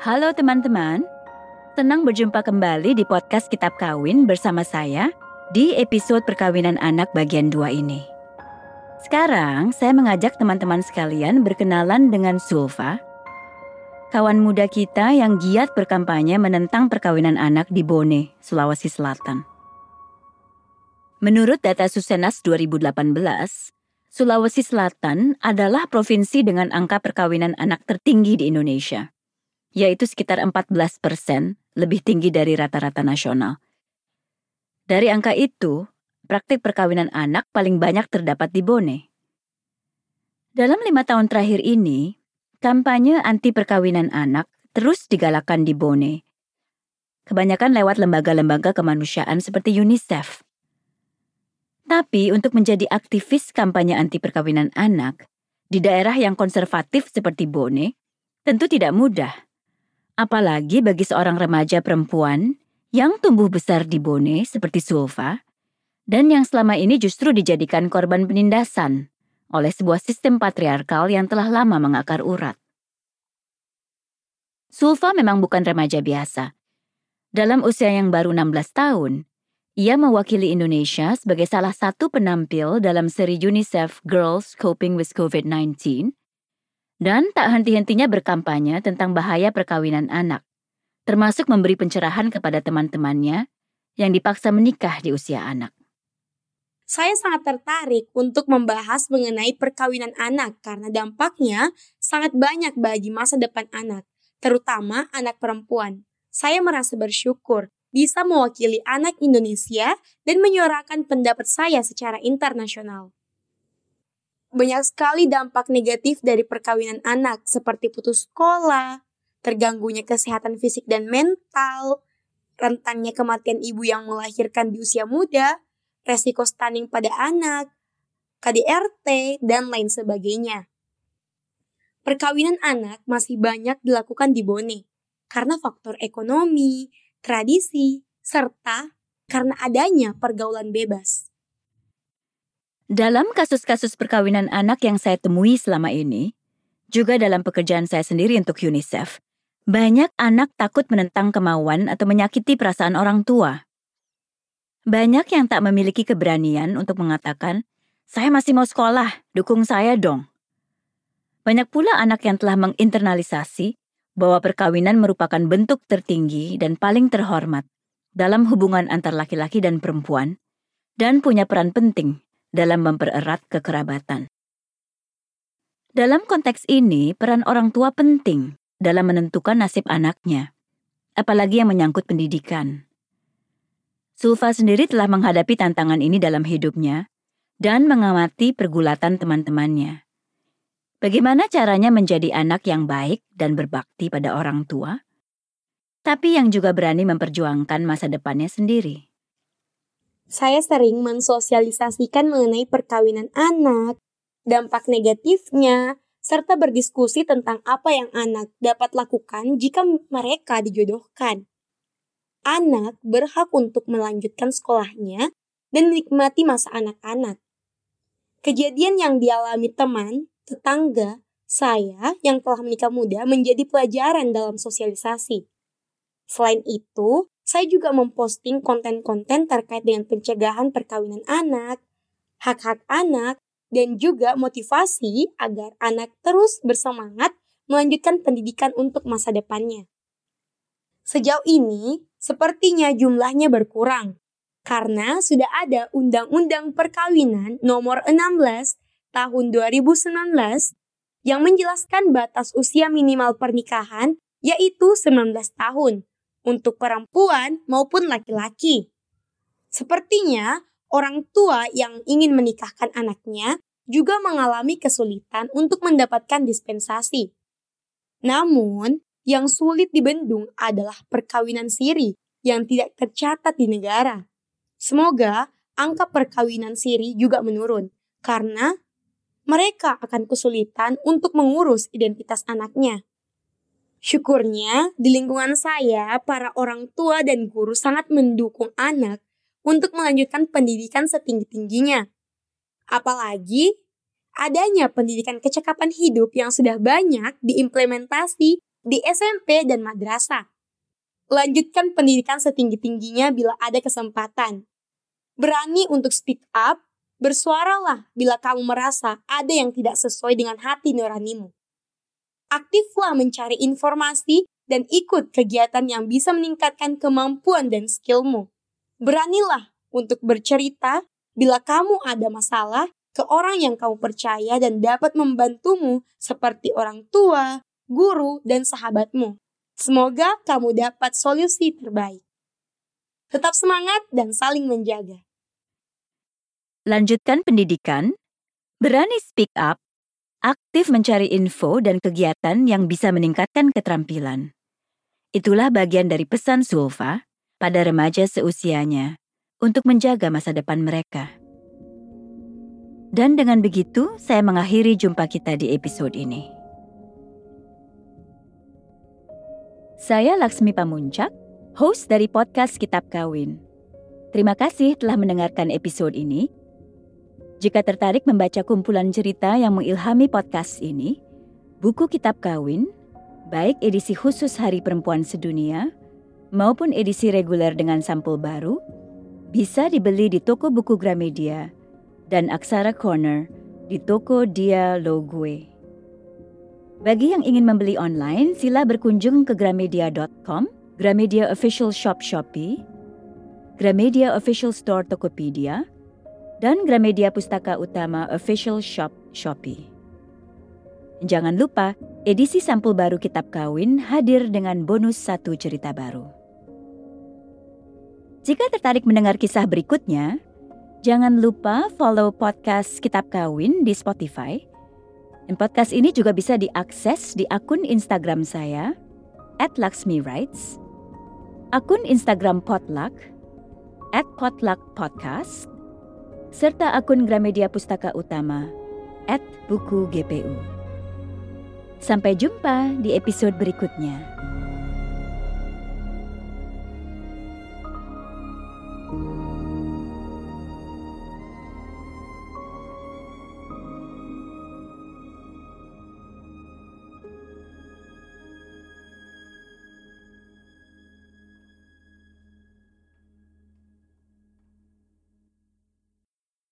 Halo teman-teman, senang berjumpa kembali di podcast Kitab Kawin bersama saya di episode perkawinan anak bagian 2 ini. Sekarang saya mengajak teman-teman sekalian berkenalan dengan Sulfa, kawan muda kita yang giat berkampanye menentang perkawinan anak di Bone, Sulawesi Selatan. Menurut data Susenas 2018, Sulawesi Selatan adalah provinsi dengan angka perkawinan anak tertinggi di Indonesia yaitu sekitar 14 persen, lebih tinggi dari rata-rata nasional. Dari angka itu, praktik perkawinan anak paling banyak terdapat di Bone. Dalam lima tahun terakhir ini, kampanye anti perkawinan anak terus digalakkan di Bone. Kebanyakan lewat lembaga-lembaga kemanusiaan seperti UNICEF. Tapi untuk menjadi aktivis kampanye anti perkawinan anak di daerah yang konservatif seperti Bone, tentu tidak mudah Apalagi bagi seorang remaja perempuan yang tumbuh besar di Bone seperti Sulfa, dan yang selama ini justru dijadikan korban penindasan oleh sebuah sistem patriarkal yang telah lama mengakar urat. Sulfa memang bukan remaja biasa. Dalam usia yang baru 16 tahun, ia mewakili Indonesia sebagai salah satu penampil dalam seri UNICEF Girls Coping with COVID-19 dan tak henti-hentinya berkampanye tentang bahaya perkawinan anak, termasuk memberi pencerahan kepada teman-temannya yang dipaksa menikah di usia anak. Saya sangat tertarik untuk membahas mengenai perkawinan anak karena dampaknya sangat banyak bagi masa depan anak, terutama anak perempuan. Saya merasa bersyukur bisa mewakili anak Indonesia dan menyuarakan pendapat saya secara internasional. Banyak sekali dampak negatif dari perkawinan anak seperti putus sekolah, terganggunya kesehatan fisik dan mental, rentannya kematian ibu yang melahirkan di usia muda, resiko stunting pada anak, KDRT, dan lain sebagainya. Perkawinan anak masih banyak dilakukan di Bone karena faktor ekonomi, tradisi, serta karena adanya pergaulan bebas. Dalam kasus-kasus perkawinan anak yang saya temui selama ini, juga dalam pekerjaan saya sendiri untuk UNICEF, banyak anak takut menentang kemauan atau menyakiti perasaan orang tua. Banyak yang tak memiliki keberanian untuk mengatakan, "Saya masih mau sekolah, dukung saya dong." Banyak pula anak yang telah menginternalisasi bahwa perkawinan merupakan bentuk tertinggi dan paling terhormat dalam hubungan antar laki-laki dan perempuan, dan punya peran penting dalam mempererat kekerabatan. Dalam konteks ini, peran orang tua penting dalam menentukan nasib anaknya, apalagi yang menyangkut pendidikan. Sulfa sendiri telah menghadapi tantangan ini dalam hidupnya dan mengamati pergulatan teman-temannya. Bagaimana caranya menjadi anak yang baik dan berbakti pada orang tua, tapi yang juga berani memperjuangkan masa depannya sendiri? Saya sering mensosialisasikan mengenai perkawinan anak, dampak negatifnya, serta berdiskusi tentang apa yang anak dapat lakukan jika mereka dijodohkan. Anak berhak untuk melanjutkan sekolahnya dan menikmati masa anak-anak. Kejadian yang dialami teman, tetangga, saya yang telah menikah muda menjadi pelajaran dalam sosialisasi. Selain itu, saya juga memposting konten-konten terkait dengan pencegahan perkawinan anak, hak-hak anak, dan juga motivasi agar anak terus bersemangat melanjutkan pendidikan untuk masa depannya. Sejauh ini, sepertinya jumlahnya berkurang karena sudah ada Undang-Undang Perkawinan Nomor 16 Tahun 2019 yang menjelaskan batas usia minimal pernikahan yaitu 19 tahun untuk perempuan maupun laki-laki. Sepertinya orang tua yang ingin menikahkan anaknya juga mengalami kesulitan untuk mendapatkan dispensasi. Namun, yang sulit dibendung adalah perkawinan siri yang tidak tercatat di negara. Semoga angka perkawinan siri juga menurun karena mereka akan kesulitan untuk mengurus identitas anaknya. Syukurnya, di lingkungan saya, para orang tua dan guru sangat mendukung anak untuk melanjutkan pendidikan setinggi-tingginya. Apalagi, adanya pendidikan kecakapan hidup yang sudah banyak diimplementasi di SMP dan madrasah. Lanjutkan pendidikan setinggi-tingginya bila ada kesempatan. Berani untuk speak up, bersuaralah bila kamu merasa ada yang tidak sesuai dengan hati nuranimu. Aktiflah mencari informasi dan ikut kegiatan yang bisa meningkatkan kemampuan dan skillmu. Beranilah untuk bercerita bila kamu ada masalah ke orang yang kamu percaya dan dapat membantumu seperti orang tua, guru, dan sahabatmu. Semoga kamu dapat solusi terbaik. Tetap semangat dan saling menjaga. Lanjutkan pendidikan, berani speak up, aktif mencari info dan kegiatan yang bisa meningkatkan keterampilan. Itulah bagian dari pesan Sulfa pada remaja seusianya untuk menjaga masa depan mereka. Dan dengan begitu, saya mengakhiri jumpa kita di episode ini. Saya Laksmi Pamuncak, host dari podcast Kitab Kawin. Terima kasih telah mendengarkan episode ini. Jika tertarik membaca kumpulan cerita yang mengilhami podcast ini, buku Kitab Kawin, baik edisi khusus Hari Perempuan Sedunia maupun edisi reguler dengan sampul baru, bisa dibeli di toko buku Gramedia dan Aksara Corner di toko Dia Logue. Bagi yang ingin membeli online, sila berkunjung ke gramedia.com, Gramedia Official Shop Shopee, Gramedia Official Store Tokopedia, dan Gramedia Pustaka Utama Official Shop Shopee. Jangan lupa, edisi sampul baru Kitab Kawin hadir dengan bonus satu cerita baru. Jika tertarik mendengar kisah berikutnya, jangan lupa follow podcast Kitab Kawin di Spotify – dan podcast ini juga bisa diakses di akun Instagram saya, at akun Instagram Potluck, at Podcast, serta akun Gramedia Pustaka Utama, at Buku GPU. Sampai jumpa di episode berikutnya.